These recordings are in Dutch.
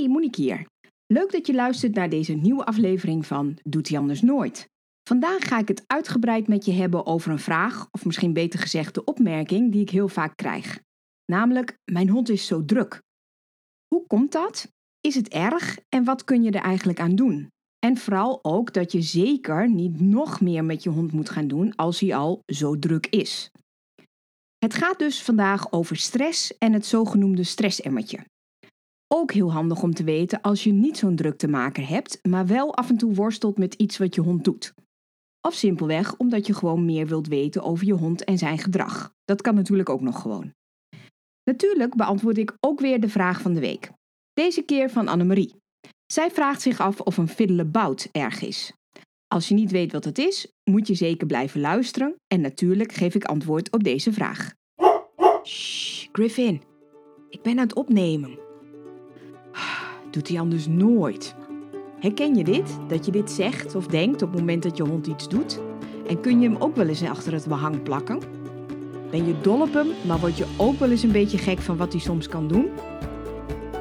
Hey, Monique hier. Leuk dat je luistert naar deze nieuwe aflevering van Doet hij anders nooit. Vandaag ga ik het uitgebreid met je hebben over een vraag, of misschien beter gezegd de opmerking die ik heel vaak krijg. Namelijk, mijn hond is zo druk. Hoe komt dat? Is het erg en wat kun je er eigenlijk aan doen? En vooral ook dat je zeker niet nog meer met je hond moet gaan doen als hij al zo druk is. Het gaat dus vandaag over stress en het zogenoemde stressemmertje. Ook heel handig om te weten als je niet zo'n druk te maken hebt, maar wel af en toe worstelt met iets wat je hond doet. Of simpelweg omdat je gewoon meer wilt weten over je hond en zijn gedrag. Dat kan natuurlijk ook nog gewoon. Natuurlijk beantwoord ik ook weer de vraag van de week. Deze keer van Annemarie. Zij vraagt zich af of een fiddlebout erg is. Als je niet weet wat het is, moet je zeker blijven luisteren en natuurlijk geef ik antwoord op deze vraag. Shh, Griffin. Ik ben aan het opnemen. Doet hij anders nooit. Herken je dit? Dat je dit zegt of denkt op het moment dat je hond iets doet? En kun je hem ook wel eens achter het behang plakken? Ben je dol op hem, maar word je ook wel eens een beetje gek van wat hij soms kan doen?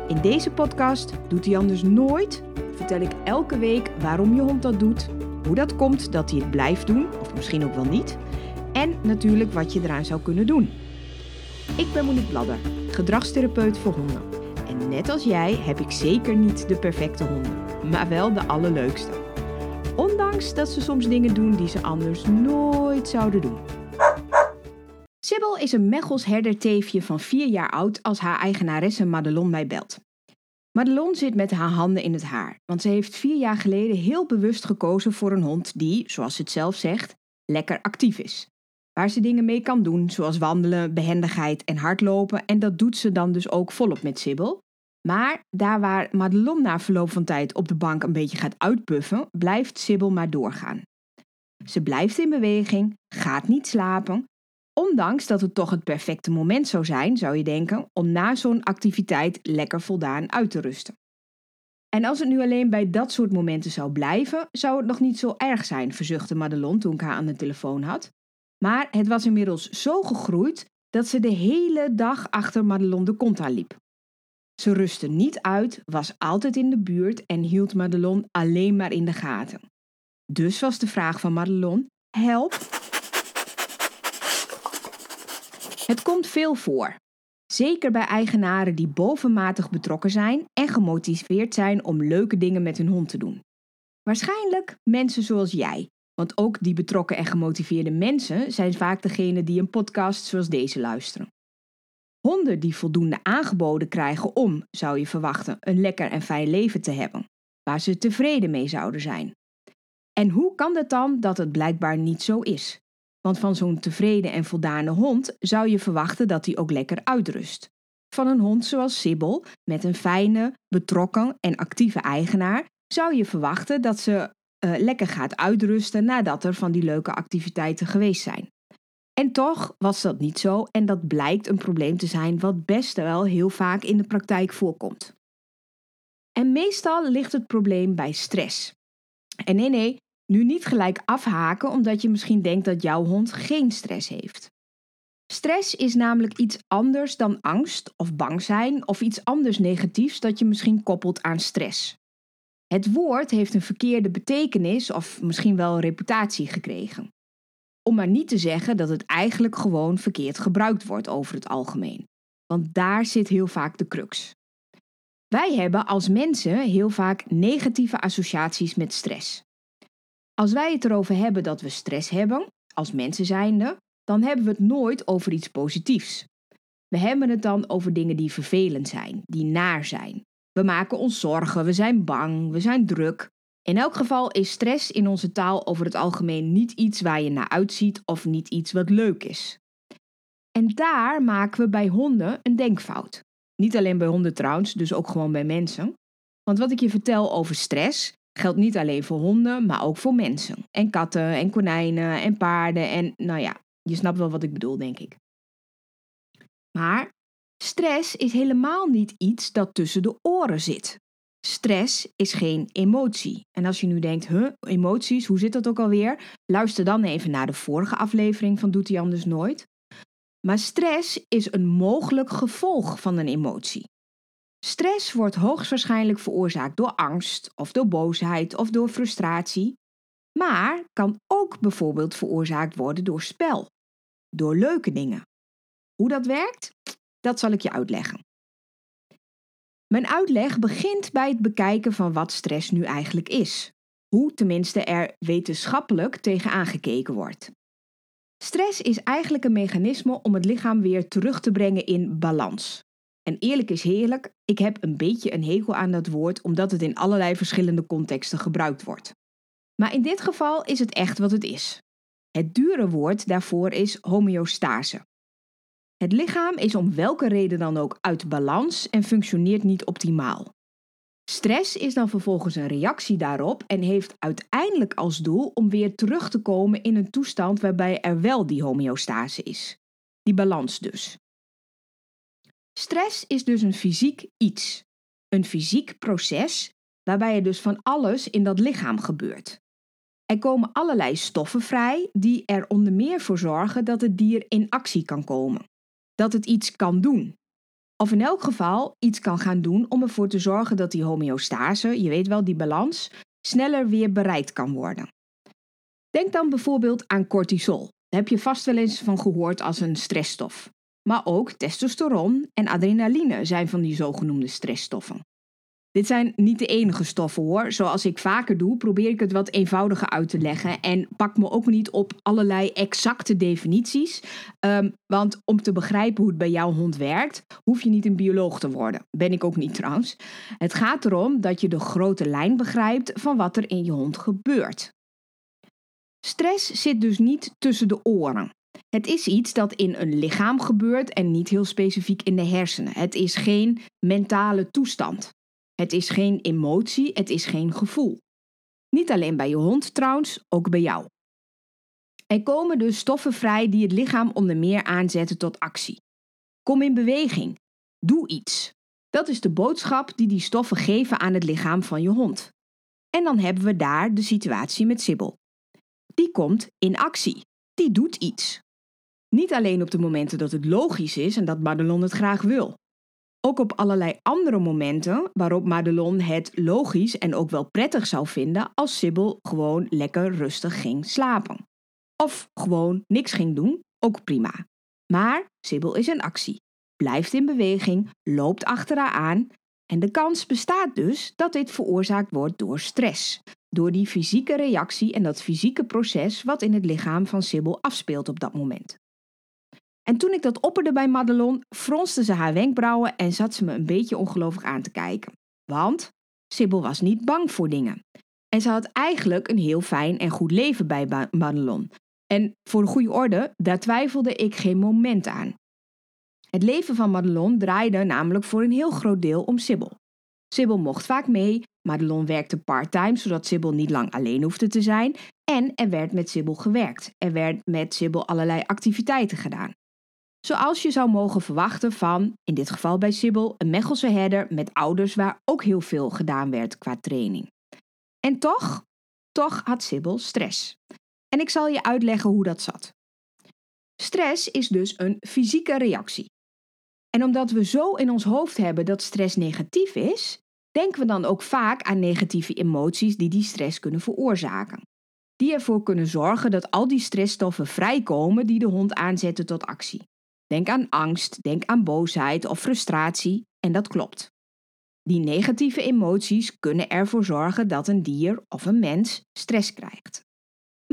In deze podcast Doet hij anders nooit vertel ik elke week waarom je hond dat doet, hoe dat komt dat hij het blijft doen, of misschien ook wel niet, en natuurlijk wat je eraan zou kunnen doen. Ik ben Monique Bladder, gedragstherapeut voor honden. Net als jij heb ik zeker niet de perfecte honden, maar wel de allerleukste. Ondanks dat ze soms dingen doen die ze anders nooit zouden doen. Sibyl is een Mechels herderteefje van 4 jaar oud als haar eigenaresse Madelon mij belt. Madelon zit met haar handen in het haar, want ze heeft vier jaar geleden heel bewust gekozen voor een hond die, zoals ze het zelf zegt, lekker actief is. Waar ze dingen mee kan doen, zoals wandelen, behendigheid en hardlopen, en dat doet ze dan dus ook volop met Sibyl. Maar daar waar Madelon na verloop van tijd op de bank een beetje gaat uitpuffen, blijft Sibyl maar doorgaan. Ze blijft in beweging, gaat niet slapen, Ondanks dat het toch het perfecte moment zou zijn, zou je denken, om na zo'n activiteit lekker voldaan uit te rusten. En als het nu alleen bij dat soort momenten zou blijven, zou het nog niet zo erg zijn, verzuchtte Madelon toen ik haar aan de telefoon had. Maar het was inmiddels zo gegroeid dat ze de hele dag achter Madelon de kont aan liep. Ze rustte niet uit, was altijd in de buurt en hield Madelon alleen maar in de gaten. Dus was de vraag van Madelon: help, Het komt veel voor. Zeker bij eigenaren die bovenmatig betrokken zijn en gemotiveerd zijn om leuke dingen met hun hond te doen. Waarschijnlijk mensen zoals jij, want ook die betrokken en gemotiveerde mensen zijn vaak degene die een podcast zoals deze luisteren. Honden die voldoende aangeboden krijgen om, zou je verwachten, een lekker en fijn leven te hebben, waar ze tevreden mee zouden zijn. En hoe kan het dan dat het blijkbaar niet zo is? Want van zo'n tevreden en voldane hond zou je verwachten dat hij ook lekker uitrust. Van een hond zoals Sibyl, met een fijne, betrokken en actieve eigenaar, zou je verwachten dat ze uh, lekker gaat uitrusten nadat er van die leuke activiteiten geweest zijn. En toch was dat niet zo en dat blijkt een probleem te zijn wat best wel heel vaak in de praktijk voorkomt. En meestal ligt het probleem bij stress. En nee, nee, nu niet gelijk afhaken omdat je misschien denkt dat jouw hond geen stress heeft. Stress is namelijk iets anders dan angst of bang zijn of iets anders negatiefs dat je misschien koppelt aan stress. Het woord heeft een verkeerde betekenis of misschien wel reputatie gekregen. Om maar niet te zeggen dat het eigenlijk gewoon verkeerd gebruikt wordt over het algemeen. Want daar zit heel vaak de crux. Wij hebben als mensen heel vaak negatieve associaties met stress. Als wij het erover hebben dat we stress hebben, als mensen zijnde, dan hebben we het nooit over iets positiefs. We hebben het dan over dingen die vervelend zijn, die naar zijn. We maken ons zorgen, we zijn bang, we zijn druk. In elk geval is stress in onze taal over het algemeen niet iets waar je naar uitziet of niet iets wat leuk is. En daar maken we bij honden een denkfout. Niet alleen bij honden trouwens, dus ook gewoon bij mensen. Want wat ik je vertel over stress, Geldt niet alleen voor honden, maar ook voor mensen. En katten en konijnen en paarden en nou ja, je snapt wel wat ik bedoel, denk ik. Maar stress is helemaal niet iets dat tussen de oren zit. Stress is geen emotie. En als je nu denkt, huh, emoties, hoe zit dat ook alweer? Luister dan even naar de vorige aflevering van Doet hij anders nooit. Maar stress is een mogelijk gevolg van een emotie. Stress wordt hoogstwaarschijnlijk veroorzaakt door angst of door boosheid of door frustratie, maar kan ook bijvoorbeeld veroorzaakt worden door spel, door leuke dingen. Hoe dat werkt, dat zal ik je uitleggen. Mijn uitleg begint bij het bekijken van wat stress nu eigenlijk is. Hoe tenminste er wetenschappelijk tegen aangekeken wordt. Stress is eigenlijk een mechanisme om het lichaam weer terug te brengen in balans. En eerlijk is heerlijk, ik heb een beetje een hekel aan dat woord omdat het in allerlei verschillende contexten gebruikt wordt. Maar in dit geval is het echt wat het is. Het dure woord daarvoor is homeostase. Het lichaam is om welke reden dan ook uit balans en functioneert niet optimaal. Stress is dan vervolgens een reactie daarop en heeft uiteindelijk als doel om weer terug te komen in een toestand waarbij er wel die homeostase is. Die balans dus. Stress is dus een fysiek iets, een fysiek proces waarbij er dus van alles in dat lichaam gebeurt. Er komen allerlei stoffen vrij die er onder meer voor zorgen dat het dier in actie kan komen. Dat het iets kan doen. Of in elk geval iets kan gaan doen om ervoor te zorgen dat die homeostase, je weet wel, die balans, sneller weer bereikt kan worden. Denk dan bijvoorbeeld aan cortisol. Daar heb je vast wel eens van gehoord als een stressstof. Maar ook testosteron en adrenaline zijn van die zogenoemde stressstoffen. Dit zijn niet de enige stoffen hoor. Zoals ik vaker doe, probeer ik het wat eenvoudiger uit te leggen en pak me ook niet op allerlei exacte definities. Um, want om te begrijpen hoe het bij jouw hond werkt, hoef je niet een bioloog te worden. Ben ik ook niet trouwens. Het gaat erom dat je de grote lijn begrijpt van wat er in je hond gebeurt. Stress zit dus niet tussen de oren. Het is iets dat in een lichaam gebeurt en niet heel specifiek in de hersenen. Het is geen mentale toestand. Het is geen emotie, het is geen gevoel. Niet alleen bij je hond trouwens, ook bij jou. Er komen dus stoffen vrij die het lichaam onder meer aanzetten tot actie. Kom in beweging. Doe iets. Dat is de boodschap die die stoffen geven aan het lichaam van je hond. En dan hebben we daar de situatie met Sibyl. Die komt in actie. Die doet iets. Niet alleen op de momenten dat het logisch is en dat Madelon het graag wil. Ook op allerlei andere momenten waarop Madelon het logisch en ook wel prettig zou vinden als Sibyl gewoon lekker rustig ging slapen. Of gewoon niks ging doen, ook prima. Maar Sibyl is in actie, blijft in beweging, loopt achter haar aan en de kans bestaat dus dat dit veroorzaakt wordt door stress. Door die fysieke reactie en dat fysieke proces wat in het lichaam van Sibyl afspeelt op dat moment. En toen ik dat opperde bij Madelon, fronste ze haar wenkbrauwen en zat ze me een beetje ongelovig aan te kijken. Want Sibyl was niet bang voor dingen. En ze had eigenlijk een heel fijn en goed leven bij Madelon. En voor de goede orde, daar twijfelde ik geen moment aan. Het leven van Madelon draaide namelijk voor een heel groot deel om Sibyl. Sibyl mocht vaak mee, Madelon werkte part-time zodat Sibyl niet lang alleen hoefde te zijn en er werd met Sibyl gewerkt. Er werd met Sibyl allerlei activiteiten gedaan. Zoals je zou mogen verwachten van, in dit geval bij Sibyl, een Mechelse herder met ouders waar ook heel veel gedaan werd qua training. En toch, toch had Sibyl stress. En ik zal je uitleggen hoe dat zat. Stress is dus een fysieke reactie. En omdat we zo in ons hoofd hebben dat stress negatief is, denken we dan ook vaak aan negatieve emoties die die stress kunnen veroorzaken. Die ervoor kunnen zorgen dat al die stressstoffen vrijkomen die de hond aanzetten tot actie. Denk aan angst, denk aan boosheid of frustratie en dat klopt. Die negatieve emoties kunnen ervoor zorgen dat een dier of een mens stress krijgt.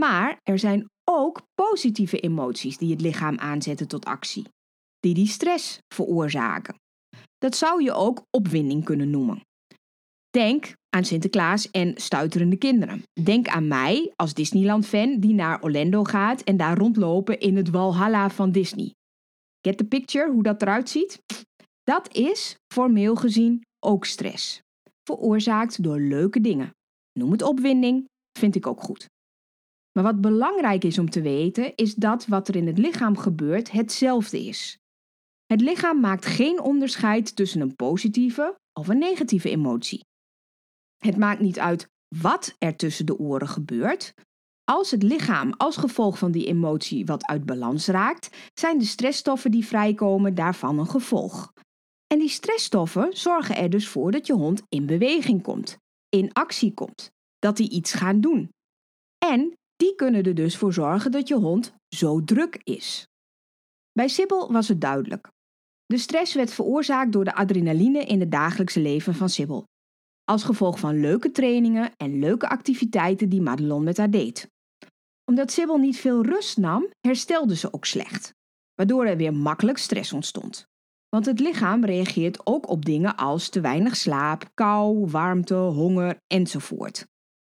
Maar er zijn ook positieve emoties die het lichaam aanzetten tot actie, die die stress veroorzaken. Dat zou je ook opwinding kunnen noemen. Denk aan Sinterklaas en stuiterende kinderen. Denk aan mij als Disneyland-fan die naar Orlando gaat en daar rondlopen in het Walhalla van Disney. Get the picture, hoe dat eruit ziet? Dat is, formeel gezien, ook stress. Veroorzaakt door leuke dingen. Noem het opwinding, vind ik ook goed. Maar wat belangrijk is om te weten, is dat wat er in het lichaam gebeurt hetzelfde is. Het lichaam maakt geen onderscheid tussen een positieve of een negatieve emotie. Het maakt niet uit wat er tussen de oren gebeurt, als het lichaam als gevolg van die emotie wat uit balans raakt, zijn de stressstoffen die vrijkomen daarvan een gevolg. En die stressstoffen zorgen er dus voor dat je hond in beweging komt, in actie komt, dat hij iets gaat doen. En die kunnen er dus voor zorgen dat je hond zo druk is. Bij Sibyl was het duidelijk. De stress werd veroorzaakt door de adrenaline in het dagelijkse leven van Sibyl. Als gevolg van leuke trainingen en leuke activiteiten die Madelon met haar deed. Omdat Sibyl niet veel rust nam, herstelde ze ook slecht. Waardoor er weer makkelijk stress ontstond. Want het lichaam reageert ook op dingen als te weinig slaap, kou, warmte, honger enzovoort.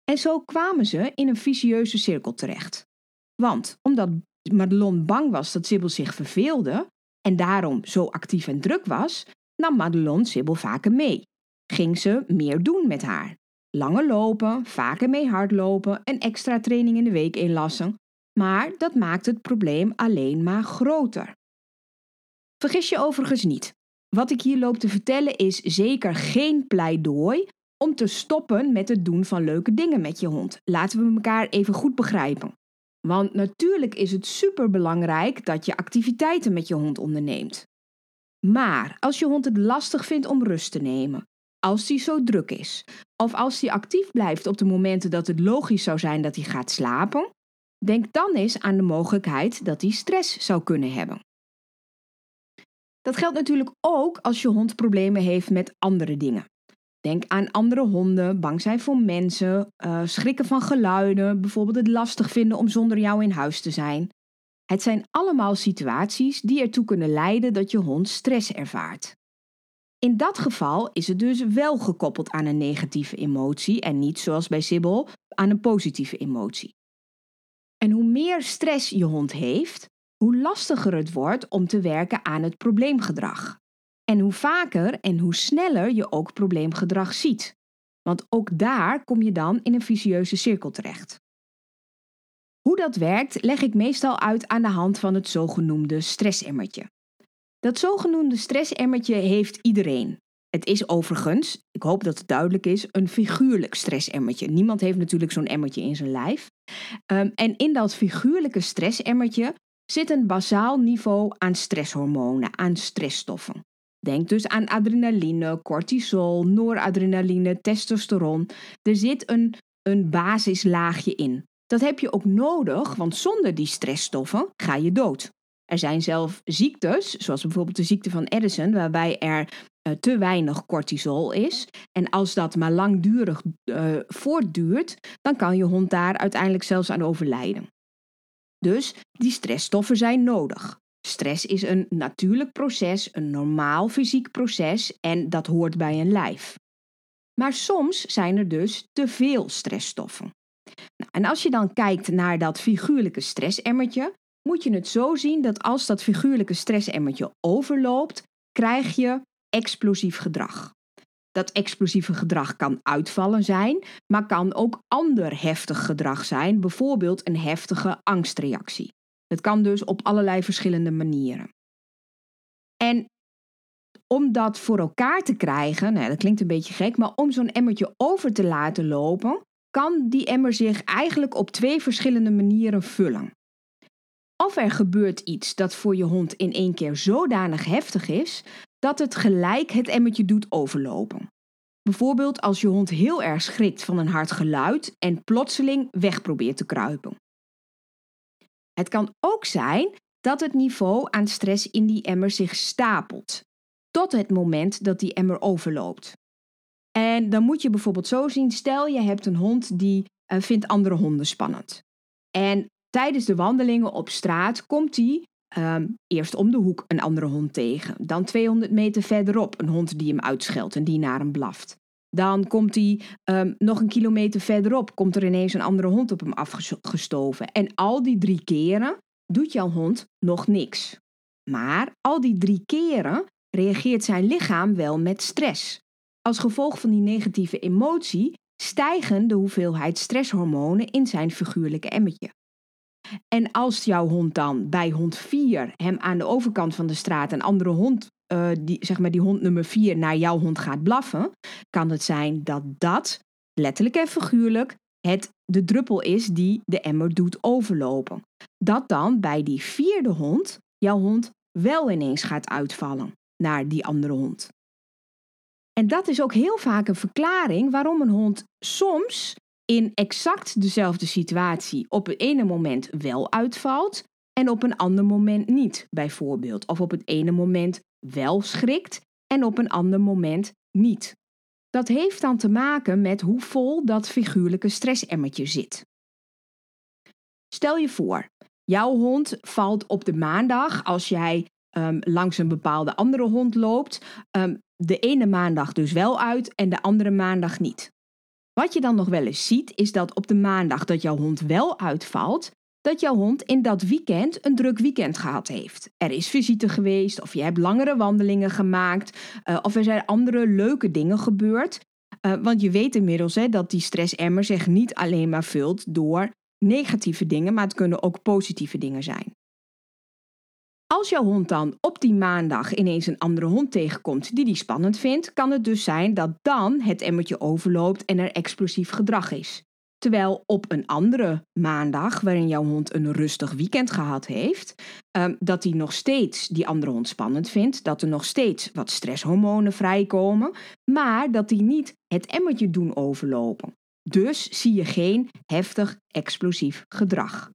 En zo kwamen ze in een vicieuze cirkel terecht. Want omdat Madelon bang was dat Sibyl zich verveelde en daarom zo actief en druk was, nam Madelon Sibyl vaker mee. Ging ze meer doen met haar. Langer lopen, vaker mee hardlopen, en extra training in de week inlassen. Maar dat maakt het probleem alleen maar groter. Vergis je overigens niet. Wat ik hier loop te vertellen is zeker geen pleidooi om te stoppen met het doen van leuke dingen met je hond. Laten we elkaar even goed begrijpen. Want natuurlijk is het superbelangrijk dat je activiteiten met je hond onderneemt. Maar als je hond het lastig vindt om rust te nemen, als die zo druk is, of als die actief blijft op de momenten dat het logisch zou zijn dat hij gaat slapen, denk dan eens aan de mogelijkheid dat hij stress zou kunnen hebben. Dat geldt natuurlijk ook als je hond problemen heeft met andere dingen. Denk aan andere honden, bang zijn voor mensen, uh, schrikken van geluiden, bijvoorbeeld het lastig vinden om zonder jou in huis te zijn. Het zijn allemaal situaties die ertoe kunnen leiden dat je hond stress ervaart. In dat geval is het dus wel gekoppeld aan een negatieve emotie en niet zoals bij Sibyl aan een positieve emotie. En hoe meer stress je hond heeft, hoe lastiger het wordt om te werken aan het probleemgedrag. En hoe vaker en hoe sneller je ook probleemgedrag ziet. Want ook daar kom je dan in een vicieuze cirkel terecht. Hoe dat werkt leg ik meestal uit aan de hand van het zogenoemde stressemmertje. Dat zogenoemde stressemmertje heeft iedereen. Het is overigens, ik hoop dat het duidelijk is, een figuurlijk stressemmertje. Niemand heeft natuurlijk zo'n emmertje in zijn lijf. Um, en in dat figuurlijke stressemmertje zit een basaal niveau aan stresshormonen, aan stressstoffen. Denk dus aan adrenaline, cortisol, noradrenaline, testosteron. Er zit een, een basislaagje in. Dat heb je ook nodig, want zonder die stressstoffen ga je dood. Er zijn zelf ziektes, zoals bijvoorbeeld de ziekte van Addison, waarbij er uh, te weinig cortisol is. En als dat maar langdurig uh, voortduurt, dan kan je hond daar uiteindelijk zelfs aan overlijden. Dus die stressstoffen zijn nodig. Stress is een natuurlijk proces, een normaal fysiek proces en dat hoort bij een lijf. Maar soms zijn er dus te veel stressstoffen. Nou, en als je dan kijkt naar dat figuurlijke stressemmertje, moet je het zo zien dat als dat figuurlijke stressemmertje overloopt, krijg je explosief gedrag. Dat explosieve gedrag kan uitvallen zijn, maar kan ook ander heftig gedrag zijn, bijvoorbeeld een heftige angstreactie. Het kan dus op allerlei verschillende manieren. En om dat voor elkaar te krijgen, nou, dat klinkt een beetje gek, maar om zo'n emmertje over te laten lopen, kan die emmer zich eigenlijk op twee verschillende manieren vullen. Of er gebeurt iets dat voor je hond in één keer zodanig heftig is dat het gelijk het emmertje doet overlopen. Bijvoorbeeld als je hond heel erg schrikt van een hard geluid en plotseling weg probeert te kruipen. Het kan ook zijn dat het niveau aan stress in die emmer zich stapelt, tot het moment dat die emmer overloopt. En dan moet je bijvoorbeeld zo zien, stel je hebt een hond die uh, vindt andere honden spannend. En tijdens de wandelingen op straat komt hij um, eerst om de hoek een andere hond tegen. Dan 200 meter verderop een hond die hem uitscheldt en die naar hem blaft. Dan komt hij um, nog een kilometer verderop, komt er ineens een andere hond op hem afgestoven. En al die drie keren doet jouw hond nog niks. Maar al die drie keren reageert zijn lichaam wel met stress. Als gevolg van die negatieve emotie stijgen de hoeveelheid stresshormonen in zijn figuurlijke emmetje. En als jouw hond dan bij hond 4 hem aan de overkant van de straat een andere hond, uh, die, zeg maar die hond nummer 4, naar jouw hond gaat blaffen, kan het zijn dat dat, letterlijk en figuurlijk, het de druppel is die de emmer doet overlopen. Dat dan bij die vierde hond jouw hond wel ineens gaat uitvallen. naar die andere hond. En dat is ook heel vaak een verklaring waarom een hond soms in exact dezelfde situatie op het ene moment wel uitvalt en op een ander moment niet, bijvoorbeeld. Of op het ene moment wel schrikt en op een ander moment niet. Dat heeft dan te maken met hoe vol dat figuurlijke stressemmertje zit. Stel je voor, jouw hond valt op de maandag als jij um, langs een bepaalde andere hond loopt, um, de ene maandag dus wel uit en de andere maandag niet. Wat je dan nog wel eens ziet, is dat op de maandag dat jouw hond wel uitvalt, dat jouw hond in dat weekend een druk weekend gehad heeft. Er is visite geweest, of je hebt langere wandelingen gemaakt, uh, of er zijn andere leuke dingen gebeurd. Uh, want je weet inmiddels hè, dat die stressemmer zich niet alleen maar vult door negatieve dingen, maar het kunnen ook positieve dingen zijn. Als jouw hond dan op die maandag ineens een andere hond tegenkomt die die spannend vindt, kan het dus zijn dat dan het emmertje overloopt en er explosief gedrag is. Terwijl op een andere maandag, waarin jouw hond een rustig weekend gehad heeft, um, dat hij nog steeds die andere hond spannend vindt, dat er nog steeds wat stresshormonen vrijkomen, maar dat die niet het emmertje doen overlopen. Dus zie je geen heftig explosief gedrag.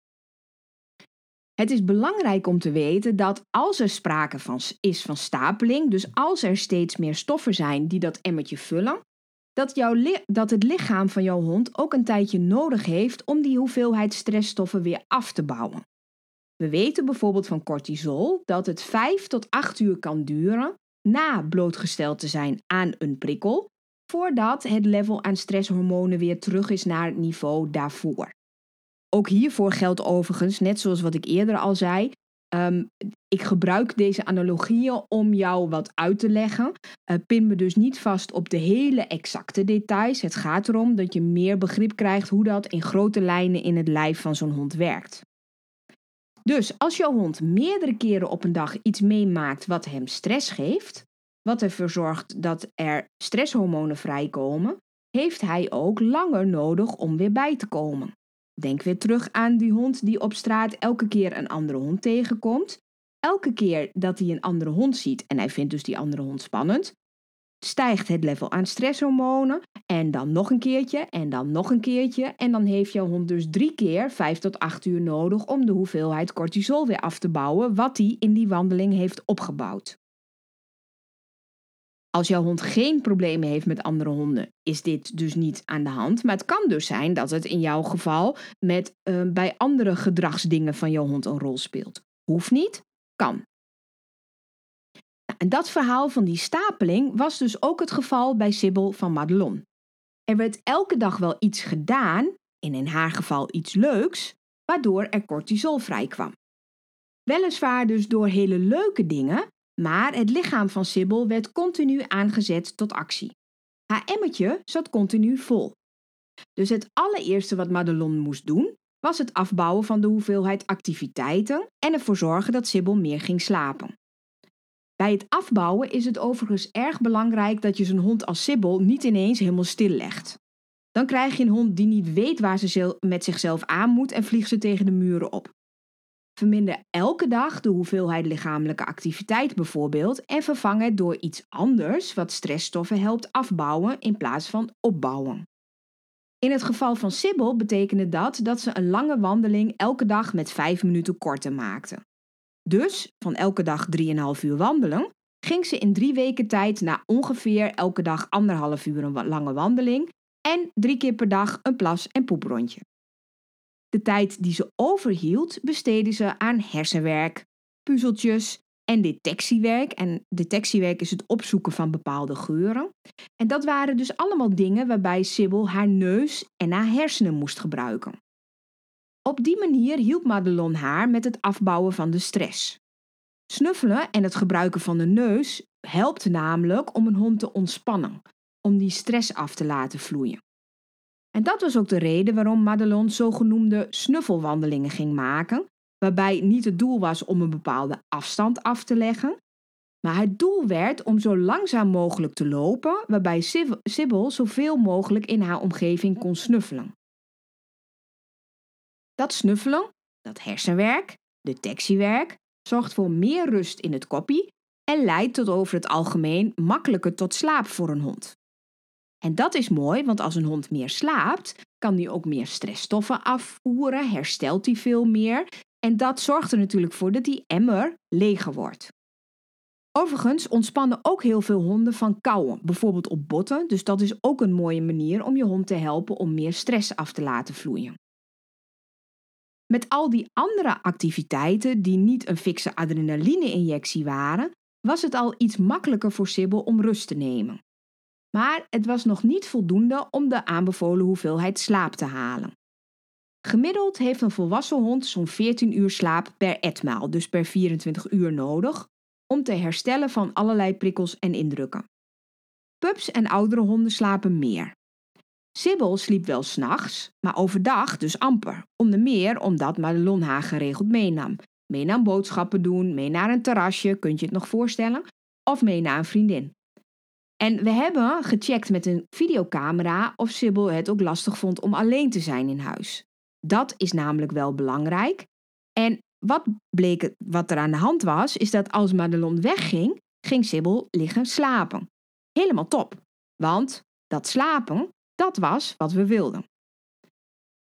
Het is belangrijk om te weten dat als er sprake van, is van stapeling, dus als er steeds meer stoffen zijn die dat emmertje vullen, dat, jouw dat het lichaam van jouw hond ook een tijdje nodig heeft om die hoeveelheid stressstoffen weer af te bouwen. We weten bijvoorbeeld van cortisol dat het 5 tot 8 uur kan duren na blootgesteld te zijn aan een prikkel, voordat het level aan stresshormonen weer terug is naar het niveau daarvoor. Ook hiervoor geldt overigens, net zoals wat ik eerder al zei, um, ik gebruik deze analogieën om jou wat uit te leggen. Uh, pin me dus niet vast op de hele exacte details. Het gaat erom dat je meer begrip krijgt hoe dat in grote lijnen in het lijf van zo'n hond werkt. Dus als jouw hond meerdere keren op een dag iets meemaakt wat hem stress geeft, wat ervoor zorgt dat er stresshormonen vrijkomen, heeft hij ook langer nodig om weer bij te komen. Denk weer terug aan die hond die op straat elke keer een andere hond tegenkomt. Elke keer dat hij een andere hond ziet en hij vindt dus die andere hond spannend, stijgt het level aan stresshormonen en dan nog een keertje en dan nog een keertje en dan heeft jouw hond dus drie keer 5 tot 8 uur nodig om de hoeveelheid cortisol weer af te bouwen wat hij in die wandeling heeft opgebouwd. Als jouw hond geen problemen heeft met andere honden, is dit dus niet aan de hand. Maar het kan dus zijn dat het in jouw geval met, uh, bij andere gedragsdingen van jouw hond een rol speelt. Hoeft niet, kan. Nou, en dat verhaal van die stapeling was dus ook het geval bij Sibyl van Madelon. Er werd elke dag wel iets gedaan, en in haar geval iets leuks, waardoor er cortisol vrijkwam. Weliswaar dus door hele leuke dingen, maar het lichaam van Sibyl werd continu aangezet tot actie. Haar emmertje zat continu vol. Dus het allereerste wat Madelon moest doen, was het afbouwen van de hoeveelheid activiteiten en ervoor zorgen dat Sibyl meer ging slapen. Bij het afbouwen is het overigens erg belangrijk dat je zo'n hond als Sibyl niet ineens helemaal stil legt. Dan krijg je een hond die niet weet waar ze met zichzelf aan moet en vliegt ze tegen de muren op. Verminder elke dag de hoeveelheid lichamelijke activiteit bijvoorbeeld en vervang het door iets anders wat stressstoffen helpt afbouwen in plaats van opbouwen. In het geval van Sibyl betekende dat dat ze een lange wandeling elke dag met 5 minuten korter maakte. Dus van elke dag 3,5 uur wandelen ging ze in drie weken tijd naar ongeveer elke dag anderhalf uur een lange wandeling en drie keer per dag een plas- en poeprondje. De tijd die ze overhield besteedde ze aan hersenwerk, puzzeltjes en detectiewerk. En detectiewerk is het opzoeken van bepaalde geuren. En dat waren dus allemaal dingen waarbij Sibyl haar neus en haar hersenen moest gebruiken. Op die manier hielp Madelon haar met het afbouwen van de stress. Snuffelen en het gebruiken van de neus helpt namelijk om een hond te ontspannen, om die stress af te laten vloeien. En dat was ook de reden waarom Madelon zogenoemde snuffelwandelingen ging maken, waarbij niet het doel was om een bepaalde afstand af te leggen, maar het doel werd om zo langzaam mogelijk te lopen, waarbij Sibyl zoveel mogelijk in haar omgeving kon snuffelen. Dat snuffelen, dat hersenwerk, detectiewerk, zorgt voor meer rust in het koppie, en leidt tot over het algemeen makkelijker tot slaap voor een hond. En dat is mooi, want als een hond meer slaapt, kan die ook meer stressstoffen afvoeren, herstelt hij veel meer en dat zorgt er natuurlijk voor dat die emmer leger wordt. Overigens ontspannen ook heel veel honden van kauwen, bijvoorbeeld op botten, dus dat is ook een mooie manier om je hond te helpen om meer stress af te laten vloeien. Met al die andere activiteiten die niet een fikse adrenaline-injectie waren, was het al iets makkelijker voor Sibyl om rust te nemen. Maar het was nog niet voldoende om de aanbevolen hoeveelheid slaap te halen. Gemiddeld heeft een volwassen hond zo'n 14 uur slaap per etmaal, dus per 24 uur nodig, om te herstellen van allerlei prikkels en indrukken. Pups en oudere honden slapen meer. Sibyl sliep wel s'nachts, maar overdag dus amper. Onder meer omdat Madelon haar geregeld meenam. Mee naar boodschappen doen, mee naar een terrasje, kunt je het nog voorstellen? Of mee naar een vriendin. En we hebben gecheckt met een videocamera of Sibyl het ook lastig vond om alleen te zijn in huis. Dat is namelijk wel belangrijk. En wat bleek wat er aan de hand was, is dat als Madelon wegging, ging Sibyl liggen slapen. Helemaal top. Want dat slapen, dat was wat we wilden.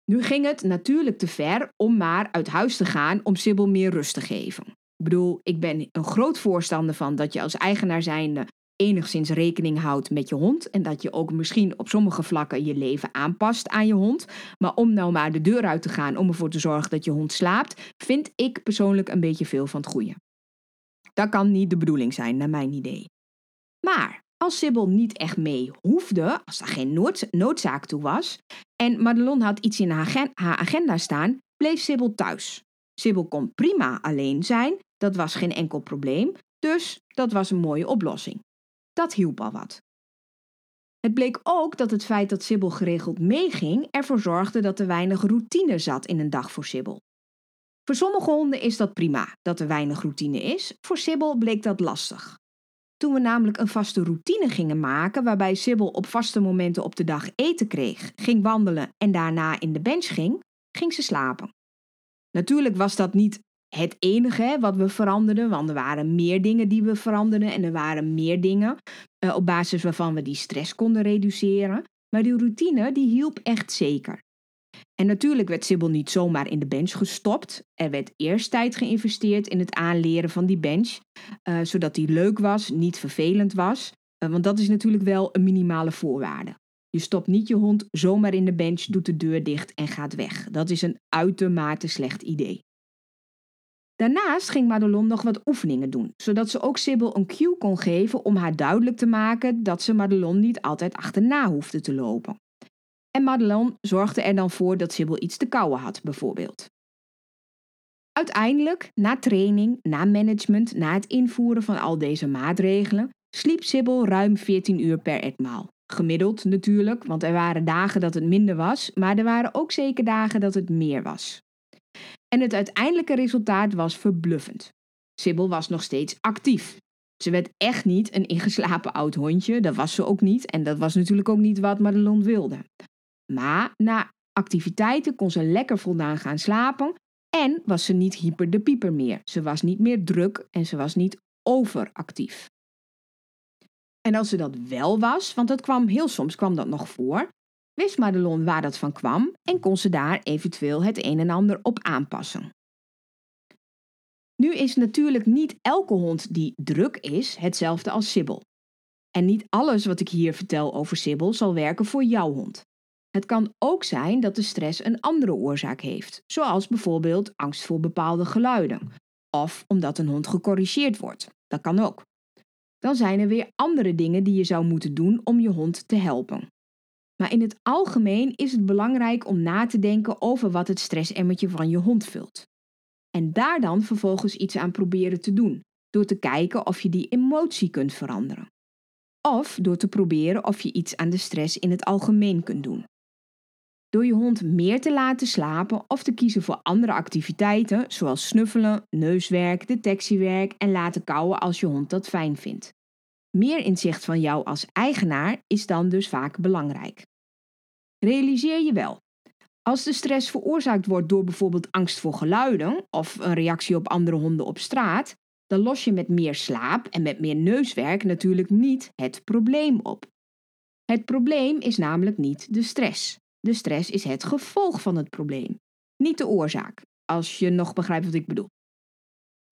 Nu ging het natuurlijk te ver om maar uit huis te gaan om Sibyl meer rust te geven. Ik bedoel, ik ben een groot voorstander van dat je als eigenaar zijnde enigszins rekening houdt met je hond en dat je ook misschien op sommige vlakken je leven aanpast aan je hond. Maar om nou maar de deur uit te gaan om ervoor te zorgen dat je hond slaapt, vind ik persoonlijk een beetje veel van het goede. Dat kan niet de bedoeling zijn, naar mijn idee. Maar als Sibyl niet echt mee hoefde, als er geen noodzaak toe was, en Madelon had iets in haar agenda staan, bleef Sibyl thuis. Sibyl kon prima alleen zijn, dat was geen enkel probleem, dus dat was een mooie oplossing. Dat hielp al wat. Het bleek ook dat het feit dat Sibyl geregeld meeging ervoor zorgde dat er weinig routine zat in een dag voor Sibyl. Voor sommige honden is dat prima, dat er weinig routine is. Voor Sibyl bleek dat lastig. Toen we namelijk een vaste routine gingen maken, waarbij Sibyl op vaste momenten op de dag eten kreeg, ging wandelen en daarna in de bench ging, ging ze slapen. Natuurlijk was dat niet het enige wat we veranderden, want er waren meer dingen die we veranderden en er waren meer dingen uh, op basis waarvan we die stress konden reduceren. Maar die routine die hielp echt zeker. En natuurlijk werd Sibyl niet zomaar in de bench gestopt. Er werd eerst tijd geïnvesteerd in het aanleren van die bench, uh, zodat die leuk was, niet vervelend was. Uh, want dat is natuurlijk wel een minimale voorwaarde. Je stopt niet je hond zomaar in de bench, doet de deur dicht en gaat weg. Dat is een uitermate slecht idee. Daarnaast ging Madelon nog wat oefeningen doen, zodat ze ook Sibyl een cue kon geven om haar duidelijk te maken dat ze Madelon niet altijd achterna hoefde te lopen. En Madelon zorgde er dan voor dat Sibyl iets te kauwen had, bijvoorbeeld. Uiteindelijk, na training, na management, na het invoeren van al deze maatregelen, sliep Sibyl ruim 14 uur per etmaal. Gemiddeld natuurlijk, want er waren dagen dat het minder was, maar er waren ook zeker dagen dat het meer was. En het uiteindelijke resultaat was verbluffend. Sibyl was nog steeds actief. Ze werd echt niet een ingeslapen oud hondje, dat was ze ook niet. En dat was natuurlijk ook niet wat Madelon wilde. Maar na activiteiten kon ze lekker voldaan gaan slapen en was ze niet hyper de pieper meer. Ze was niet meer druk en ze was niet overactief. En als ze dat wel was, want dat kwam heel soms kwam dat nog voor, wist Madelon waar dat van kwam en kon ze daar eventueel het een en ander op aanpassen. Nu is natuurlijk niet elke hond die druk is hetzelfde als Sibyl. En niet alles wat ik hier vertel over Sibyl zal werken voor jouw hond. Het kan ook zijn dat de stress een andere oorzaak heeft, zoals bijvoorbeeld angst voor bepaalde geluiden, of omdat een hond gecorrigeerd wordt. Dat kan ook. Dan zijn er weer andere dingen die je zou moeten doen om je hond te helpen. Maar in het algemeen is het belangrijk om na te denken over wat het stressemmertje van je hond vult. En daar dan vervolgens iets aan proberen te doen, door te kijken of je die emotie kunt veranderen. Of door te proberen of je iets aan de stress in het algemeen kunt doen. Door je hond meer te laten slapen of te kiezen voor andere activiteiten, zoals snuffelen, neuswerk, detectiewerk en laten kauwen als je hond dat fijn vindt. Meer inzicht van jou als eigenaar is dan dus vaak belangrijk. Realiseer je wel, als de stress veroorzaakt wordt door bijvoorbeeld angst voor geluiden of een reactie op andere honden op straat, dan los je met meer slaap en met meer neuswerk natuurlijk niet het probleem op. Het probleem is namelijk niet de stress. De stress is het gevolg van het probleem, niet de oorzaak, als je nog begrijpt wat ik bedoel.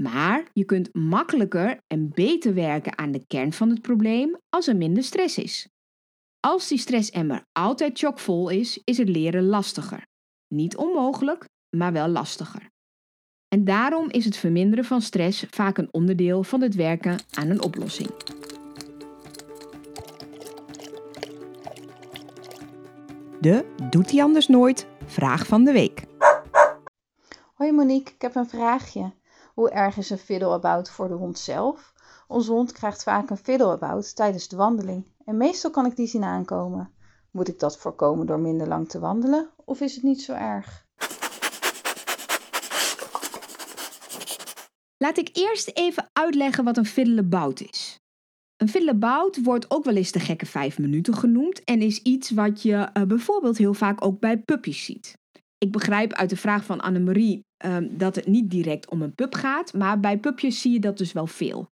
Maar je kunt makkelijker en beter werken aan de kern van het probleem als er minder stress is. Als die stressemmer altijd chockvol is, is het leren lastiger. Niet onmogelijk, maar wel lastiger. En daarom is het verminderen van stress vaak een onderdeel van het werken aan een oplossing. De Doet hij anders nooit? Vraag van de week. Hoi Monique, ik heb een vraagje. Hoe erg is een fiddle-about voor de hond zelf? Onze hond krijgt vaak een fiddle-about tijdens de wandeling en meestal kan ik die zien aankomen. Moet ik dat voorkomen door minder lang te wandelen of is het niet zo erg? Laat ik eerst even uitleggen wat een fiddlebout is. Een fiddlebout wordt ook wel eens de gekke vijf minuten genoemd en is iets wat je uh, bijvoorbeeld heel vaak ook bij puppies ziet. Ik begrijp uit de vraag van Annemarie um, dat het niet direct om een pup gaat, maar bij pupjes zie je dat dus wel veel.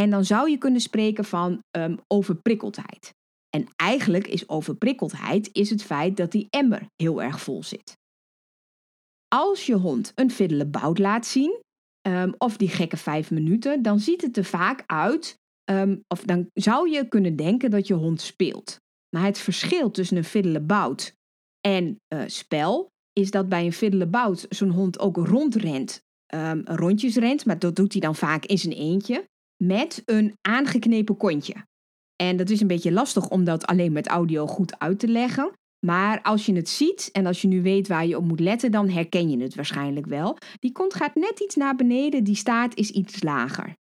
En dan zou je kunnen spreken van um, overprikkeldheid. En eigenlijk is overprikkeldheid is het feit dat die emmer heel erg vol zit. Als je hond een fiddlebout laat zien, um, of die gekke vijf minuten, dan ziet het er vaak uit, of dan zou je kunnen denken dat je hond speelt. Maar het verschil tussen een fiddlebout en uh, spel is dat bij een fiddlebout zo'n hond ook rondrent, um, rondjes rent, maar dat doet hij dan vaak in zijn eentje, met een aangeknepen kontje. En dat is een beetje lastig om dat alleen met audio goed uit te leggen. Maar als je het ziet en als je nu weet waar je op moet letten, dan herken je het waarschijnlijk wel. Die kont gaat net iets naar beneden, die staart is iets lager.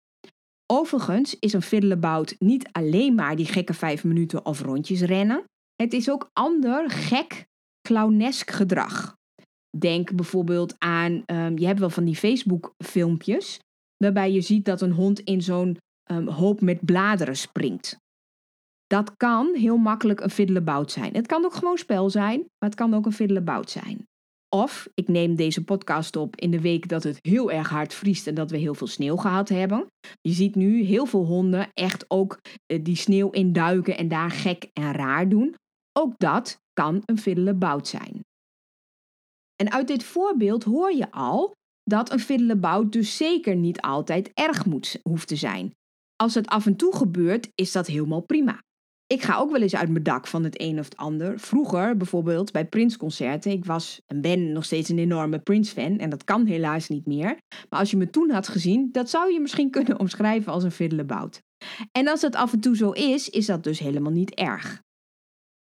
Overigens is een fiddlebout niet alleen maar die gekke vijf minuten of rondjes rennen. Het is ook ander gek, clownesk gedrag. Denk bijvoorbeeld aan, um, je hebt wel van die Facebook-filmpjes, waarbij je ziet dat een hond in zo'n um, hoop met bladeren springt. Dat kan heel makkelijk een fiddlebout zijn. Het kan ook gewoon spel zijn, maar het kan ook een fiddlebout zijn. Of ik neem deze podcast op in de week dat het heel erg hard vriest en dat we heel veel sneeuw gehad hebben. Je ziet nu heel veel honden echt ook eh, die sneeuw induiken en daar gek en raar doen. Ook dat kan een fiddlebout zijn. En uit dit voorbeeld hoor je al dat een fiddlebout dus zeker niet altijd erg moet, hoeft te zijn. Als het af en toe gebeurt, is dat helemaal prima. Ik ga ook wel eens uit mijn dak van het een of het ander. Vroeger bijvoorbeeld bij Prince-concerten. Ik was en ben nog steeds een enorme Prince-fan. En dat kan helaas niet meer. Maar als je me toen had gezien, dat zou je misschien kunnen omschrijven als een fiddlebout. En als het af en toe zo is, is dat dus helemaal niet erg.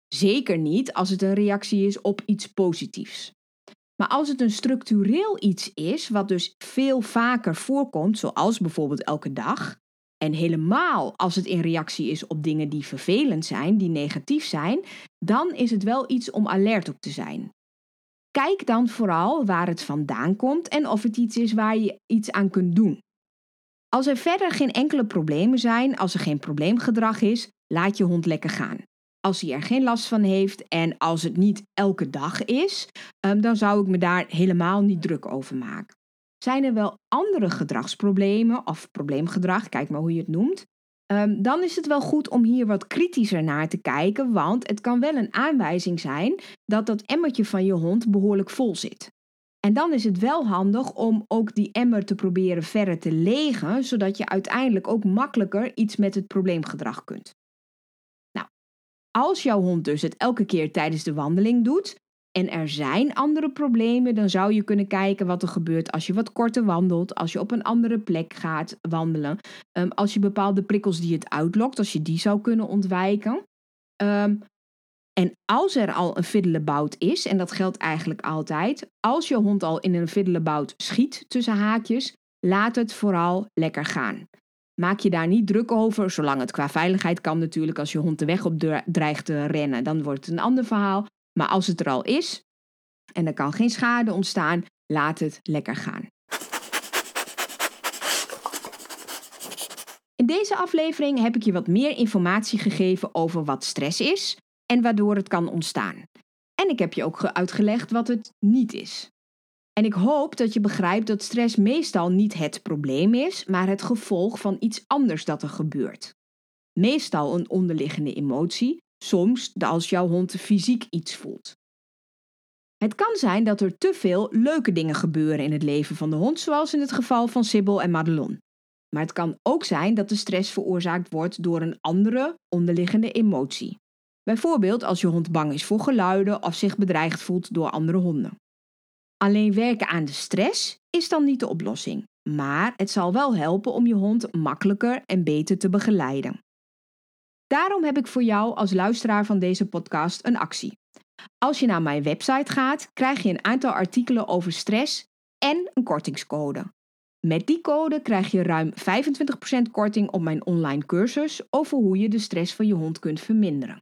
Zeker niet als het een reactie is op iets positiefs. Maar als het een structureel iets is, wat dus veel vaker voorkomt, zoals bijvoorbeeld elke dag, en helemaal als het in reactie is op dingen die vervelend zijn, die negatief zijn, dan is het wel iets om alert op te zijn. Kijk dan vooral waar het vandaan komt en of het iets is waar je iets aan kunt doen. Als er verder geen enkele problemen zijn, als er geen probleemgedrag is, laat je hond lekker gaan. Als hij er geen last van heeft en als het niet elke dag is, ehm, dan zou ik me daar helemaal niet druk over maken. Zijn er wel andere gedragsproblemen of probleemgedrag, kijk maar hoe je het noemt, um, dan is het wel goed om hier wat kritischer naar te kijken, want het kan wel een aanwijzing zijn dat dat emmertje van je hond behoorlijk vol zit. En dan is het wel handig om ook die emmer te proberen verder te legen, zodat je uiteindelijk ook makkelijker iets met het probleemgedrag kunt. Als jouw hond dus het elke keer tijdens de wandeling doet, en er zijn andere problemen, dan zou je kunnen kijken wat er gebeurt als je wat korter wandelt, als je op een andere plek gaat wandelen, um, als je bepaalde prikkels die het uitlokt, als je die zou kunnen ontwijken. Um, en als er al een fiddlebout is, en dat geldt eigenlijk altijd, als je hond al in een fiddlebout schiet tussen haakjes, laat het vooral lekker gaan. Maak je daar niet druk over, zolang het qua veiligheid kan natuurlijk. Als je hond de weg op dreigt te rennen, dan wordt het een ander verhaal. Maar als het er al is en er kan geen schade ontstaan, laat het lekker gaan. In deze aflevering heb ik je wat meer informatie gegeven over wat stress is en waardoor het kan ontstaan. En ik heb je ook uitgelegd wat het niet is. En ik hoop dat je begrijpt dat stress meestal niet het probleem is, maar het gevolg van iets anders dat er gebeurt. Meestal een onderliggende emotie, soms als jouw hond fysiek iets voelt. Het kan zijn dat er te veel leuke dingen gebeuren in het leven van de hond, zoals in het geval van Sibyl en Madelon. Maar het kan ook zijn dat de stress veroorzaakt wordt door een andere onderliggende emotie. Bijvoorbeeld als je hond bang is voor geluiden of zich bedreigd voelt door andere honden. Alleen werken aan de stress is dan niet de oplossing, maar het zal wel helpen om je hond makkelijker en beter te begeleiden. Daarom heb ik voor jou als luisteraar van deze podcast een actie. Als je naar mijn website gaat, krijg je een aantal artikelen over stress en een kortingscode. Met die code krijg je ruim 25% korting op mijn online cursus over hoe je de stress van je hond kunt verminderen.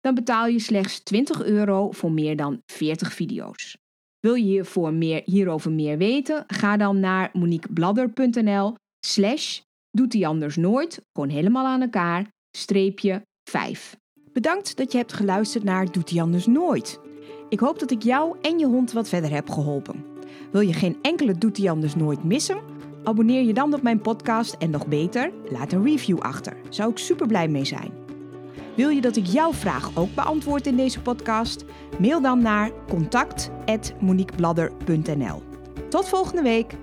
Dan betaal je slechts 20 euro voor meer dan 40 video's. Wil je meer, hierover meer weten? Ga dan naar moniquebladder.nl slash doet hij anders nooit, gewoon helemaal aan elkaar, streepje 5. Bedankt dat je hebt geluisterd naar Doet hij anders nooit. Ik hoop dat ik jou en je hond wat verder heb geholpen. Wil je geen enkele Doet hij anders nooit missen? Abonneer je dan op mijn podcast en nog beter, laat een review achter. Zou ik super blij mee zijn. Wil je dat ik jouw vraag ook beantwoord in deze podcast? Mail dan naar contact@moniquebladder.nl. Tot volgende week.